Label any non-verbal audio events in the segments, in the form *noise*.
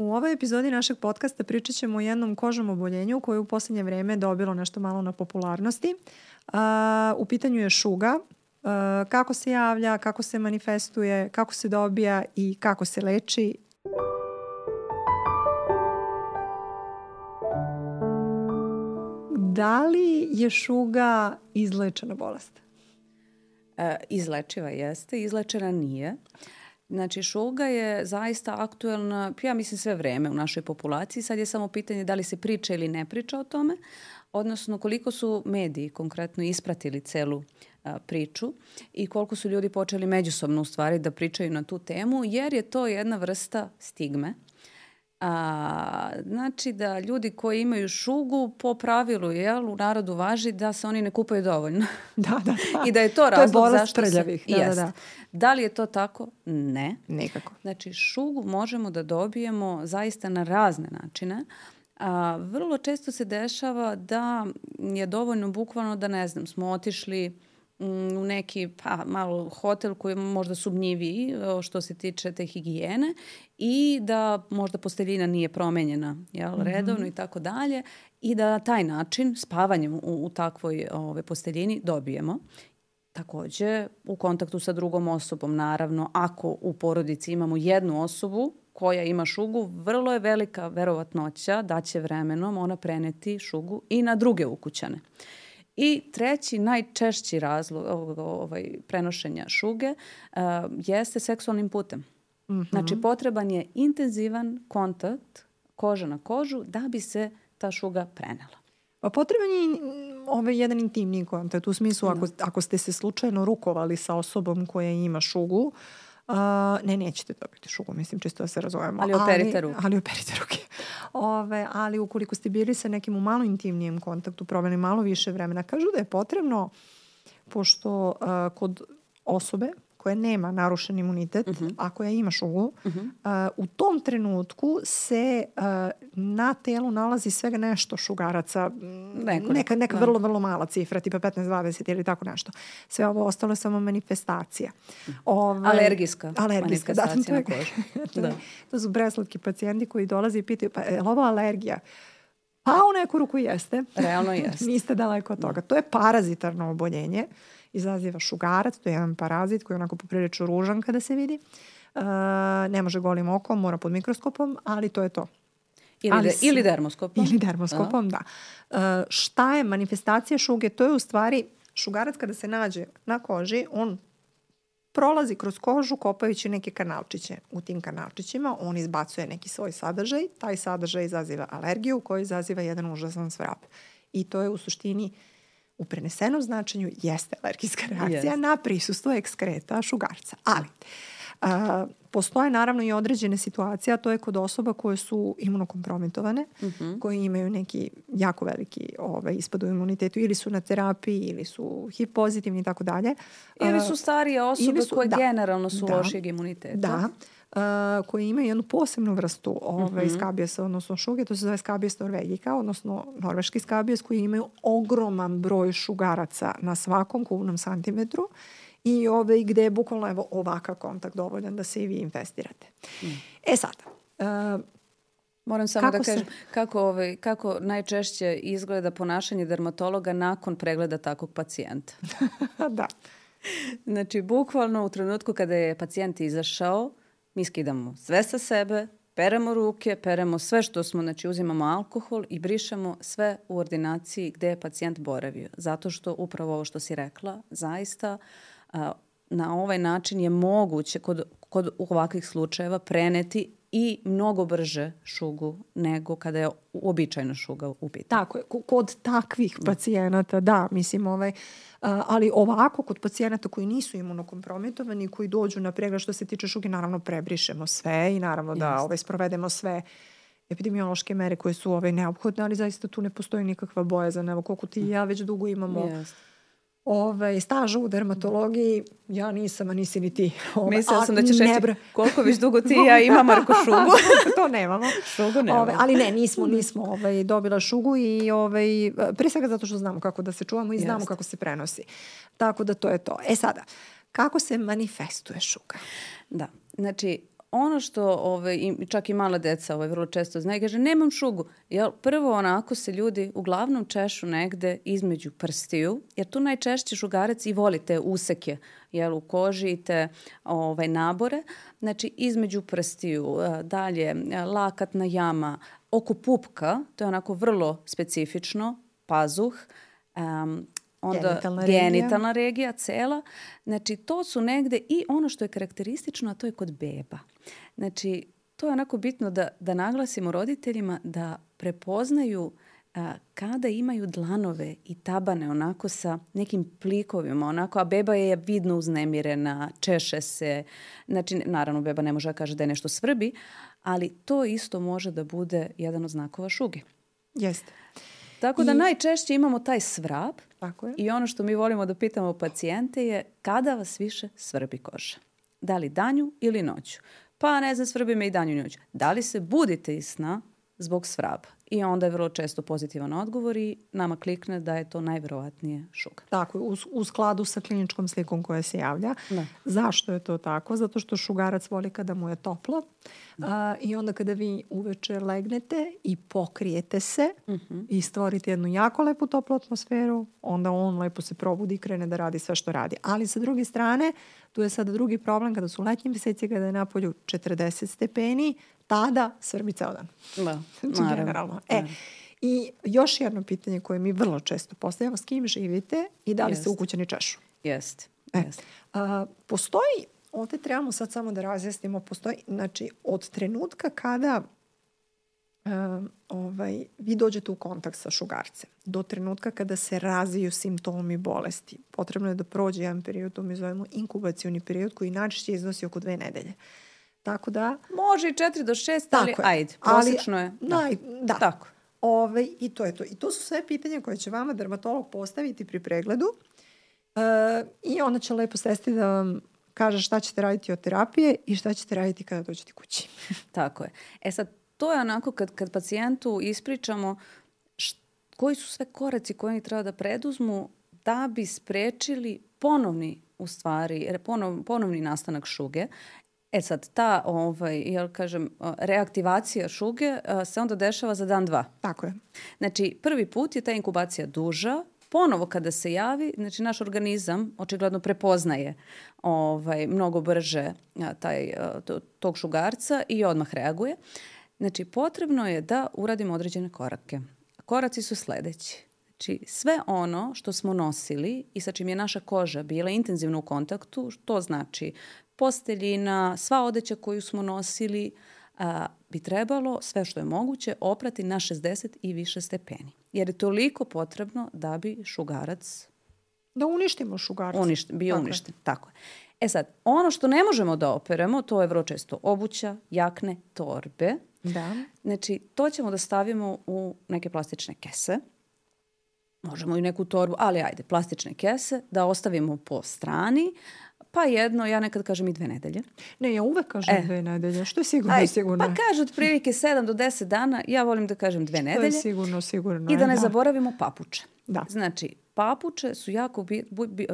U ovoj epizodi našeg podcasta pričat ćemo o jednom kožnom oboljenju koje u posljednje vreme dobilo nešto malo na popularnosti. Uh, u pitanju je šuga. Uh, kako se javlja, kako se manifestuje, kako se dobija i kako se leči. Da li je šuga izlečena bolest? E, izlečiva jeste, izlečena nije. Znači, šuga je zaista aktuelna, ja mislim, sve vreme u našoj populaciji. Sad je samo pitanje da li se priča ili ne priča o tome, odnosno koliko su mediji konkretno ispratili celu a, priču i koliko su ljudi počeli međusobno u stvari da pričaju na tu temu, jer je to jedna vrsta stigme A, znači da ljudi koji imaju šugu po pravilu jel, u narodu važi da se oni ne kupaju dovoljno. *laughs* Da, da, da. I da je to razlog to je zašto trljavih. se... Da, da, Jest. da. da li je to tako? Ne. Nikako. Znači šugu možemo da dobijemo zaista na razne načine. A, vrlo često se dešava da je dovoljno bukvalno da ne znam, smo otišli u neki pa, malo hotel koji je možda sumnjiviji o, što se tiče te higijene i da možda posteljina nije promenjena jel, redovno i tako dalje i da na taj način spavanjem u, u takvoj ove, posteljini dobijemo. Takođe, u kontaktu sa drugom osobom, naravno, ako u porodici imamo jednu osobu koja ima šugu, vrlo je velika verovatnoća da će vremenom ona preneti šugu i na druge ukućane. I treći, najčešći razlog ovog, ovaj, prenošenja šuge uh, jeste seksualnim putem. Mm -hmm. Znači, potreban je intenzivan kontakt koža na kožu da bi se ta šuga prenela. Pa potreban je ovaj jedan intimniji kontakt. U smislu, ako, ako ste se slučajno rukovali sa osobom koja ima šugu, Uh, ne, nećete dobiti šugu, mislim, čisto da se razumemo. Ali operite ruke. Ali operite ruke. *laughs* Ove, ali ukoliko ste bili sa nekim u malo intimnijem kontaktu, proveli malo više vremena, kažu da je potrebno, pošto uh, kod osobe koja nema narušen imunitet, uh -huh. a koja ima šugu, uh -huh. uh, u tom trenutku se uh, na telu nalazi svega nešto šugaraca, Nekoliko, neka, neka da. vrlo, vrlo mala cifra, tipa 15-20 ili tako nešto. Sve ovo ostalo je samo manifestacija. Ove, Alergijska, alergijska da, manifestacija na *laughs* to kožu. to, Da. to su preslatki pacijenti koji dolaze i pitaju, pa je li ovo alergija? Pa u neku ruku jeste. Realno jeste. *laughs* Niste daleko od toga. To je parazitarno oboljenje. Izaziva šugarac, to je jedan parazit koji je onako poprilično ružan kada se vidi. Uh, ne može golim okom, mora pod mikroskopom, ali to je to. Ili, Ali de, ili dermoskopom. Ili dermoskopom, da. Uh, šta je manifestacija šuge? To je u stvari šugarac kada se nađe na koži, on prolazi kroz kožu kopajući neke kanalčiće. U tim kanalčićima on izbacuje neki svoj sadržaj, taj sadržaj izaziva alergiju koji izaziva jedan užasan svrap. I to je u suštini u prenesenom značenju jeste alergijska reakcija Jeste. na prisustvo ekskreta šugarca. Ali, a, postoje naravno i određene situacije, a to je kod osoba koje su imunokompromitovane, mm -hmm. koji imaju neki jako veliki ovaj, ispad u imunitetu, ili su na terapiji, ili su HIV pozitivni i tako dalje. Ili su starije osobe su- koje da. generalno su Da. lošijeg imuniteta. Da, uh, koji imaju jednu posebnu vrstu ovaj, Mhm. skabijesa, odnosno šuge, to se zove skabijes norvegika, odnosno norveški skabijes koji imaju ogroman broj šugaraca na svakom kubnom santimetru i ovaj, gde je bukvalno evo, ovakav kontakt dovoljan da se i vi infestirate. E sada, uh, Moram samo Kako da se- kažem kako, ovaj, kako najčešće izgleda ponašanje dermatologa nakon pregleda takvog pacijenta. *laughs* da, Znači, bukvalno u trenutku kada je pacijent izašao, mi skidamo sve sa sebe, peremo ruke, peremo sve što smo, znači uzimamo alkohol i brišemo sve u ordinaciji gde je pacijent boravio. Zato što upravo ovo što si rekla, zaista a, na ovaj način je moguće kod, kod ovakvih slučajeva preneti i mnogo brže šugu nego kada je uobičajena šuga u pitanju. Tako je, ko- kod takvih pacijenata, da, mislim, ovaj, ali ovako kod pacijenata koji nisu imunokompromitovani, koji dođu na pregled što se tiče šuge, naravno prebrišemo sve i naravno da ovaj, sprovedemo sve epidemiološke mere koje su ovaj, neophodne, ali zaista tu ne postoji nikakva bojazan. Evo koliko ti i ja već dugo imamo Jeste. Ovaj, staža u dermatologiji, ja nisam, a nisi ni ti. *laughs* Ovaj, Mislila sam da ćeš reći bra- koliko već dugo ti ja *laughs* imam Marko šugu. *laughs* to nemamo. Šugu nemamo. Ove, ali ne, nismo, nismo ovaj, dobila šugu i ovaj, pre svega zato što znamo kako da se čuvamo i znamo Jeste. kako se prenosi. Tako da to je to. E sada, kako se manifestuje šuga? Da, znači ono što ovaj, i čak i mala deca ovaj, vrlo često znaju, kaže nemam šugu. Jel, prvo onako se ljudi uglavnom češu negde između prstiju, jer tu najčešće šugarac i voli te useke jel, u koži i te ovaj, nabore. Znači između prstiju, dalje lakatna jama, oko pupka, to je onako vrlo specifično, pazuh, um, onda genitalna, genitalna regija. regija cela. Znači, to su negde i ono što je karakteristično, a to je kod beba. Znači, to je onako bitno da, da naglasimo roditeljima da prepoznaju a, kada imaju dlanove i tabane onako sa nekim plikovima, onako, a beba je vidno uznemirena, češe se, znači, naravno, beba ne može da kaže da je nešto svrbi, ali to isto može da bude jedan od znakova šuge. Jeste. Tako da I... najčešće imamo taj svrab Tako je. i ono što mi volimo da pitamo pacijente je kada vas više svrbi koža. Da li danju ili noću? Pa ne znam, svrbi me i danju i noću. Da li se budite iz sna zbog svraba? I onda je vrlo često pozitivan odgovor i nama klikne da je to najverovatnije šuga. Tako u, u skladu sa kliničkom slikom koja se javlja. Da. Zašto je to tako? Zato što šugarac voli kada mu je toplo da. a, i onda kada vi uveče legnete i pokrijete se uh mhm. -huh. i stvorite jednu jako lepu toplu atmosferu, onda on lepo se probudi i krene da radi sve što radi. Ali sa druge strane, tu je sada drugi problem kada su letnji meseci, kada je napolju 40 stepeni, tada svrbi ceo dan. Da, *laughs* znači, naravno. Generalno. E, I još jedno pitanje koje mi vrlo često postavljamo, s kim živite i da li Jest. ste ukućeni češu? Jeste. E, Jest. A, postoji, ovde trebamo sad samo da razjasnimo, postoji, znači, od trenutka kada a, ovaj, vi dođete u kontakt sa šugarcem, do trenutka kada se razviju simptomi bolesti, potrebno je da prođe jedan period, to mi zovemo inkubacioni period, koji najčešće iznosi oko dve nedelje. Tako da... Može i 4 do 6, ali je. ajde, prosječno je. Da. Naj, da. Tako. Ove, I to je to. I to su sve pitanja koje će vama dermatolog postaviti pri pregledu e, i ona će lepo sesti da vam kaže šta ćete raditi od terapije i šta ćete raditi kada dođete kući. *laughs* Tako je. E sad, to je onako kad, kad pacijentu ispričamo št, koji su sve koraci koje oni treba da preduzmu da bi sprečili ponovni u stvari, ponov, ponovni nastanak šuge. E sad, ta, ovaj, jel kažem, reaktivacija šuge se onda dešava za dan, dva. Tako je. Znači, prvi put je ta inkubacija duža, ponovo kada se javi, znači naš organizam očigledno prepoznaje ovaj, mnogo brže taj, tog šugarca i odmah reaguje. Znači, potrebno je da uradimo određene korake. Koraci su sledeći. Znači, sve ono što smo nosili i sa čim je naša koža bila intenzivno u kontaktu, to znači posteljina, sva odeća koju smo nosili, a, bi trebalo sve što je moguće oprati na 60 i više stepeni. Jer je toliko potrebno da bi šugarac... Da uništimo šugarac. Uništen, bio tako uništen, je. tako je. E sad, ono što ne možemo da operemo, to je vrlo često obuća, jakne, torbe. Da. Znači, to ćemo da stavimo u neke plastične kese. Možemo i neku torbu, ali ajde, plastične kese, da ostavimo po strani, Pa jedno, ja nekad kažem i dve nedelje. Ne, ja uvek kažem e. dve nedelje. Što je sigurno Aj, sigurno? Pa kaže otprilike 7 do 10 dana, ja volim da kažem dve Što nedelje. Što je sigurno, sigurno. I da ne da. zaboravimo papuče. Da. Znači, papuče su jako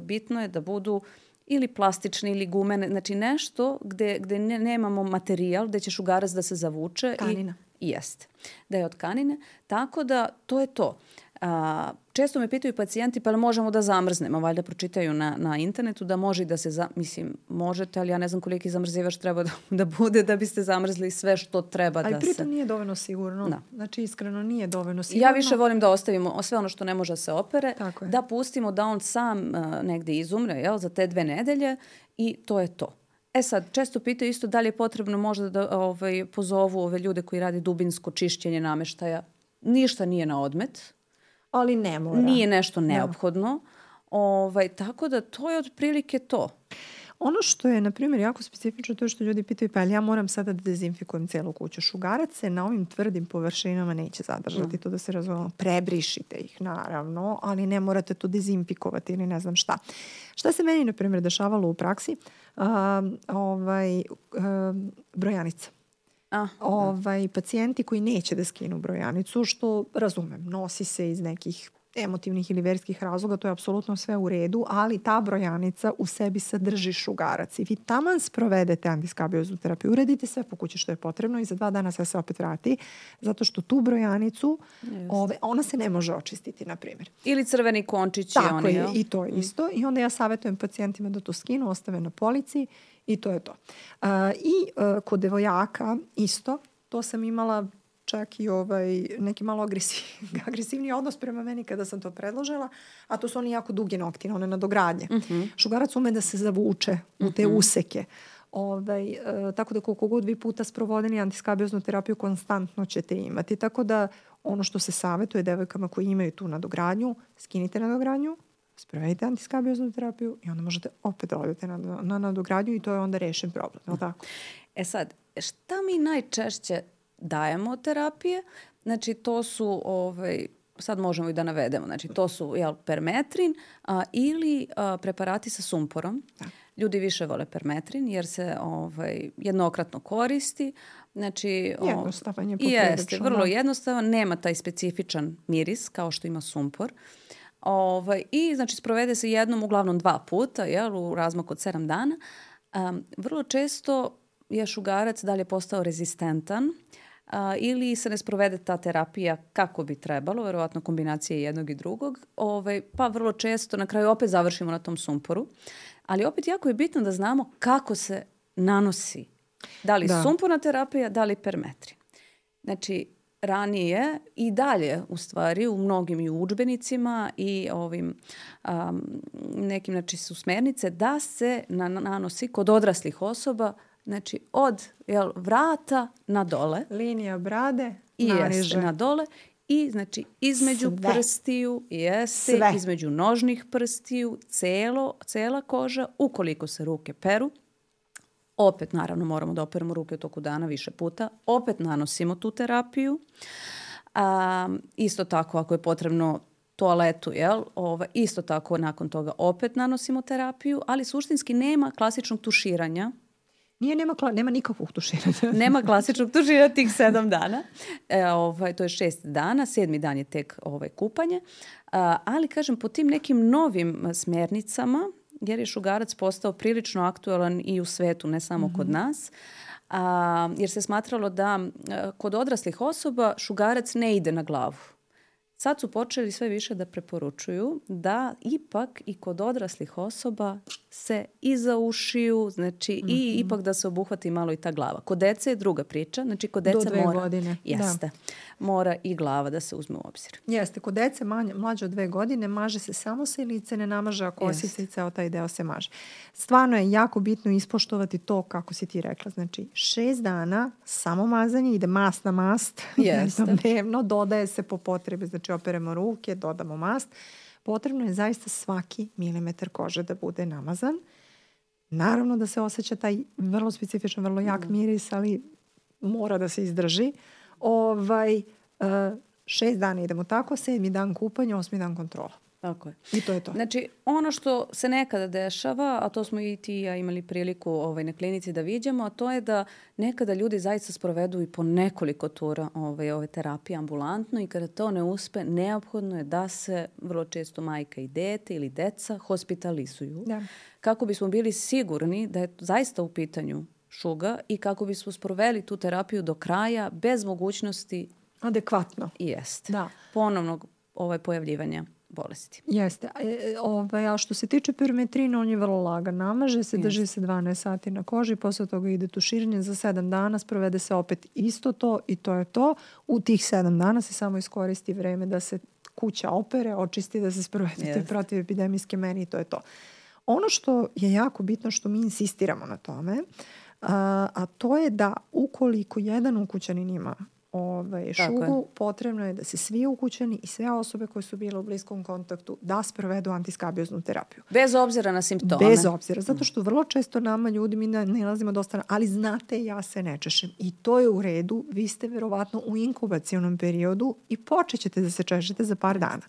bitno je da budu ili plastične ili gumene, znači nešto gde, gde ne, nemamo materijal, gde će šugarac da se zavuče. Kanina. I, jeste. Da je od kanine. Tako da to je to. A, često me pitaju pacijenti pa li možemo da zamrznemo, valjda pročitaju na, na internetu da može da se, za, mislim, možete, ali ja ne znam koliki zamrzivač treba da, da bude da biste zamrzli sve što treba ali da se... Ali pritom nije dovoljno sigurno. Da. Znači, iskreno nije dovoljno sigurno. Ja više volim da ostavimo sve ono što ne može da se opere, da pustimo da on sam uh, negde izumre, jel, za te dve nedelje i to je to. E sad, često pitaju isto da li je potrebno možda da ovaj, pozovu ove ljude koji radi dubinsko čišćenje nameštaja. Ništa nije na odmet ali ne mora. Nije nešto da. neophodno. Da. Ovaj, tako da to je otprilike to. Ono što je, na primjer, jako specifično to je što ljudi pitaju, pa ja moram sada da dezinfikujem celu kuću. Šugarac se na ovim tvrdim površinama neće zadržati, mm. to da se razumemo. Prebrišite ih, naravno, ali ne morate to dezinfikovati ili ne znam šta. Šta se meni, na primjer, dešavalo u praksi? Uh, ovaj, uh, brojanica. Ah, ovaj, pacijenti koji neće da skinu brojanicu, što razumem, nosi se iz nekih emotivnih ili verskih razloga, to je apsolutno sve u redu, ali ta brojanica u sebi sadrži šugarac i vi taman sprovedete antiskabioznu terapiju, uredite sve po kući što je potrebno i za dva dana sve se opet vrati, zato što tu brojanicu, ove, ona se ne može očistiti, na primjer. Ili crveni končići. Tako oni, je, i to je isto. I onda ja savjetujem pacijentima da to skinu, ostave na polici i to je to. Uh, I uh, kod devojaka isto, to sam imala čak i ovaj, neki malo agresiv, *laughs* agresivni odnos prema meni kada sam to predložila, a to su oni jako duge nokti, one nadogradnje. Mm -hmm. Šugarac ume da se zavuče u te mm -hmm. useke. Ovaj, e, tako da koliko god vi puta sprovodeni antiskabioznu terapiju konstantno ćete imati. Tako da ono što se savjetuje devojkama koji imaju tu nadogradnju, skinite nadogradnju, sprovedite antiskabioznu terapiju i onda možete opet da odete na, na nadogradnju i to je onda rešen problem. Je tako? E sad, šta mi najčešće dajemo terapije. Znači to su ovaj, sad možemo i da navedemo, znači to su jel, permetrin a, ili a, preparati sa sumporom. Da. Ljudi više vole permetrin jer se ovaj, jednokratno koristi. Znači, jednostavan je Jeste, vrlo da. jednostavan, nema taj specifičan miris kao što ima sumpor. Ovaj, I znači sprovede se jednom, uglavnom dva puta, jel, u razmaku od sedam dana. Um, vrlo često je šugarac dalje postao rezistentan a, ili se ne sprovede ta terapija kako bi trebalo, verovatno kombinacije jednog i drugog, ovaj, pa vrlo često na kraju opet završimo na tom sumporu. Ali opet jako je bitno da znamo kako se nanosi. Da li da. sumporna terapija, da li permetrin. Znači, ranije i dalje u stvari u mnogim i učbenicima i ovim um, nekim znači su smernice da se nanosi kod odraslih osoba Znači, od jel, vrata na dole. Linija brade, I jeste, na dole. I znači između Sve. prstiju, jeste, Sve. između nožnih prstiju, celo, cela koža, ukoliko se ruke peru, opet naravno moramo da operemo ruke u toku dana više puta, opet nanosimo tu terapiju. A, isto tako ako je potrebno toaletu, jel? Ova, isto tako nakon toga opet nanosimo terapiju, ali suštinski nema klasičnog tuširanja Nije, nema, nema nikakvog tuširanja. *laughs* nema klasičnog tuširanja tih sedam dana. E, ovaj, to je šest dana, sedmi dan je tek ovaj, kupanje. A, ali, kažem, po tim nekim novim smernicama, jer je šugarac postao prilično aktualan i u svetu, ne samo mm -hmm. kod mhm. nas, a, jer se smatralo da a, kod odraslih osoba šugarac ne ide na glavu. Sad su počeli sve više da preporučuju da ipak i kod odraslih osoba se iza ušiju, znači mm -hmm. i mhm. ipak da se obuhvati malo i ta glava. Kod dece je druga priča, znači kod dece Do dve mora, godine. Jeste, da. mora i glava da se uzme u obzir. Jeste, kod dece manje, mlađe od dve godine maže se samo se lice, ne namaže, a kosica i ceo taj deo se maže. Stvarno je jako bitno ispoštovati to kako si ti rekla. Znači, šest dana samo mazanje, ide mast na mast, *laughs* Jeste. dnevno, dodaje se po potrebi, znači operemo ruke, dodamo mast potrebno je zaista svaki milimetar kože da bude namazan. Naravno da se osjeća taj vrlo specifičan, vrlo jak mm. miris, ali mora da se izdrži. Ovaj, uh, šest dana idemo tako, sedmi dan kupanja, osmi dan kontrola. Tako je. I to je to. Znači, ono što se nekada dešava, a to smo i ti i ja imali priliku ovaj, na klinici da vidimo, a to je da nekada ljudi zaista sprovedu i po nekoliko tura ovaj, ove terapije ambulantno i kada to ne uspe, neophodno je da se vrlo često majka i dete ili deca hospitalizuju. Da. Kako bismo bili sigurni da je zaista u pitanju šuga i kako bismo sproveli tu terapiju do kraja bez mogućnosti adekvatno. I jest. Da. Ponovnog ovaj, pojavljivanja bolesti. Jeste. E, e, ovaj, a što se tiče perimetrina, on je vrlo lagan. Namaže se, Jeste. drži se 12 sati na koži, posle toga ide tuširanje za 7 dana, sprovede se opet isto to i to je to. U tih 7 dana se samo iskoristi vreme da se kuća opere, očisti, da se sprovede Jeste. te protivepidemijske meri i to je to. Ono što je jako bitno, što mi insistiramo na tome, a, a to je da ukoliko jedan ukućanin ima ovaj, šugu, potrebno je da se svi ukućeni i sve osobe koje su bile u bliskom kontaktu da sprovedu antiskabioznu terapiju. Bez obzira na simptome. Bez obzira, zato što vrlo često nama ljudi mi ne nalazimo dosta, ali znate ja se ne češem i to je u redu, vi ste verovatno u inkubacijonom periodu i počet ćete da se češete za par dana.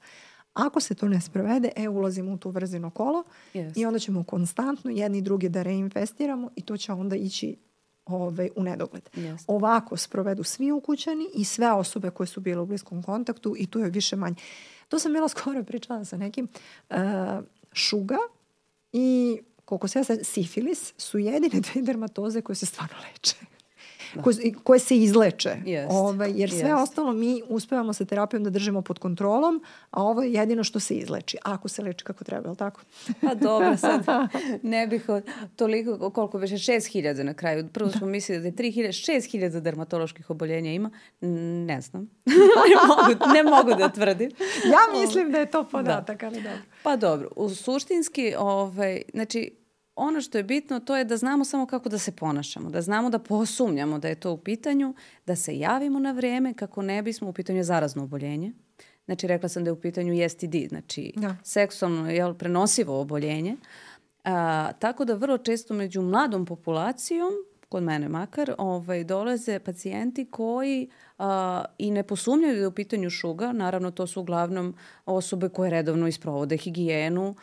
Ako se to ne sprovede, e, ulazimo u tu vrzino kolo yes. i onda ćemo konstantno jedni i drugi da reinvestiramo i to će onda ići ovaj, u nedogled. Jeste. Ovako sprovedu svi ukućani i sve osobe koje su bile u bliskom kontaktu i tu je više manje. To sam bila *laughs* skoro pričala sa nekim. Uh, šuga i koliko se ja sad, sifilis su jedine *laughs* dve dermatoze koje se stvarno leče da. koje, koje se izleče. Yes. Ovaj, jer sve Jest. ostalo mi uspevamo sa terapijom da držimo pod kontrolom, a ovo je jedino što se izleči. Ako se leči kako treba, je li tako? Pa dobro, sad *laughs* ne bih od, toliko, koliko veše, 6000 na kraju. Prvo smo da. mislili da je 3000, 6000 dermatoloških oboljenja ima. Ne znam. *laughs* ne, mogu, ne mogu da tvrdim. Ja mislim da je to podatak, da. ali dobro. Pa dobro, u suštinski, ovaj, znači, ono što je bitno to je da znamo samo kako da se ponašamo, da znamo da posumnjamo da je to u pitanju, da se javimo na vreme kako ne bismo u pitanju zarazno oboljenje. Znači, rekla sam da je u pitanju STD, znači da. seksualno jel, prenosivo oboljenje. A, tako da vrlo često među mladom populacijom, kod mene makar, ovaj, dolaze pacijenti koji a, i ne posumnjaju da je u pitanju šuga. Naravno, to su uglavnom osobe koje redovno isprovode higijenu,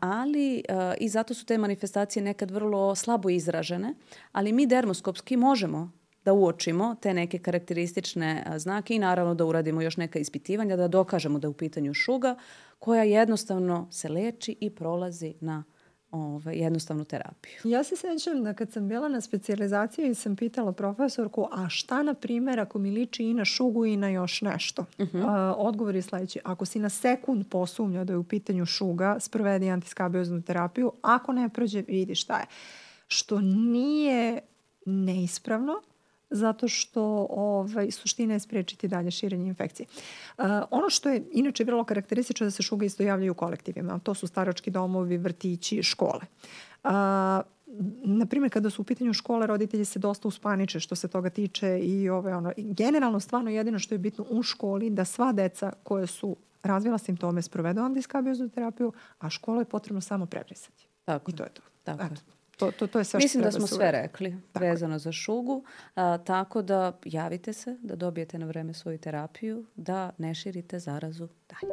ali i zato su te manifestacije nekad vrlo slabo izražene, ali mi dermoskopski možemo da uočimo te neke karakteristične znake i naravno da uradimo još neka ispitivanja, da dokažemo da je u pitanju šuga koja jednostavno se leči i prolazi na ovaj, jednostavnu terapiju. Ja se sećam da kad sam bila na specializaciji sam pitala profesorku, a šta na primjer ako mi liči i na šugu i na još nešto? Uh -huh. uh, odgovor je sledeći. Ako si na sekund posumnja da je u pitanju šuga, sprovedi antiskabioznu terapiju. Ako ne prođe, vidi šta je. Što nije neispravno, zato što ovaj, suština je sprečiti dalje širenje infekcije. Uh, ono što je inače vrlo karakteristično da se šuga isto javljaju u kolektivima. To su starački domovi, vrtići, škole. Uh, na primjer, kada su u pitanju škole, roditelji se dosta uspaniče što se toga tiče i ove, ono, generalno stvarno jedino što je bitno u školi da sva deca koje su razvila simptome sprovedu antiskabioznu terapiju, a školu je potrebno samo prebrisati. Tako. I to je to. Tako. Eto. To, to, to je sve Mislim da smo sve rekli tako. vezano za šugu, a, tako da javite se, da dobijete na vreme svoju terapiju, da ne širite zarazu dalje.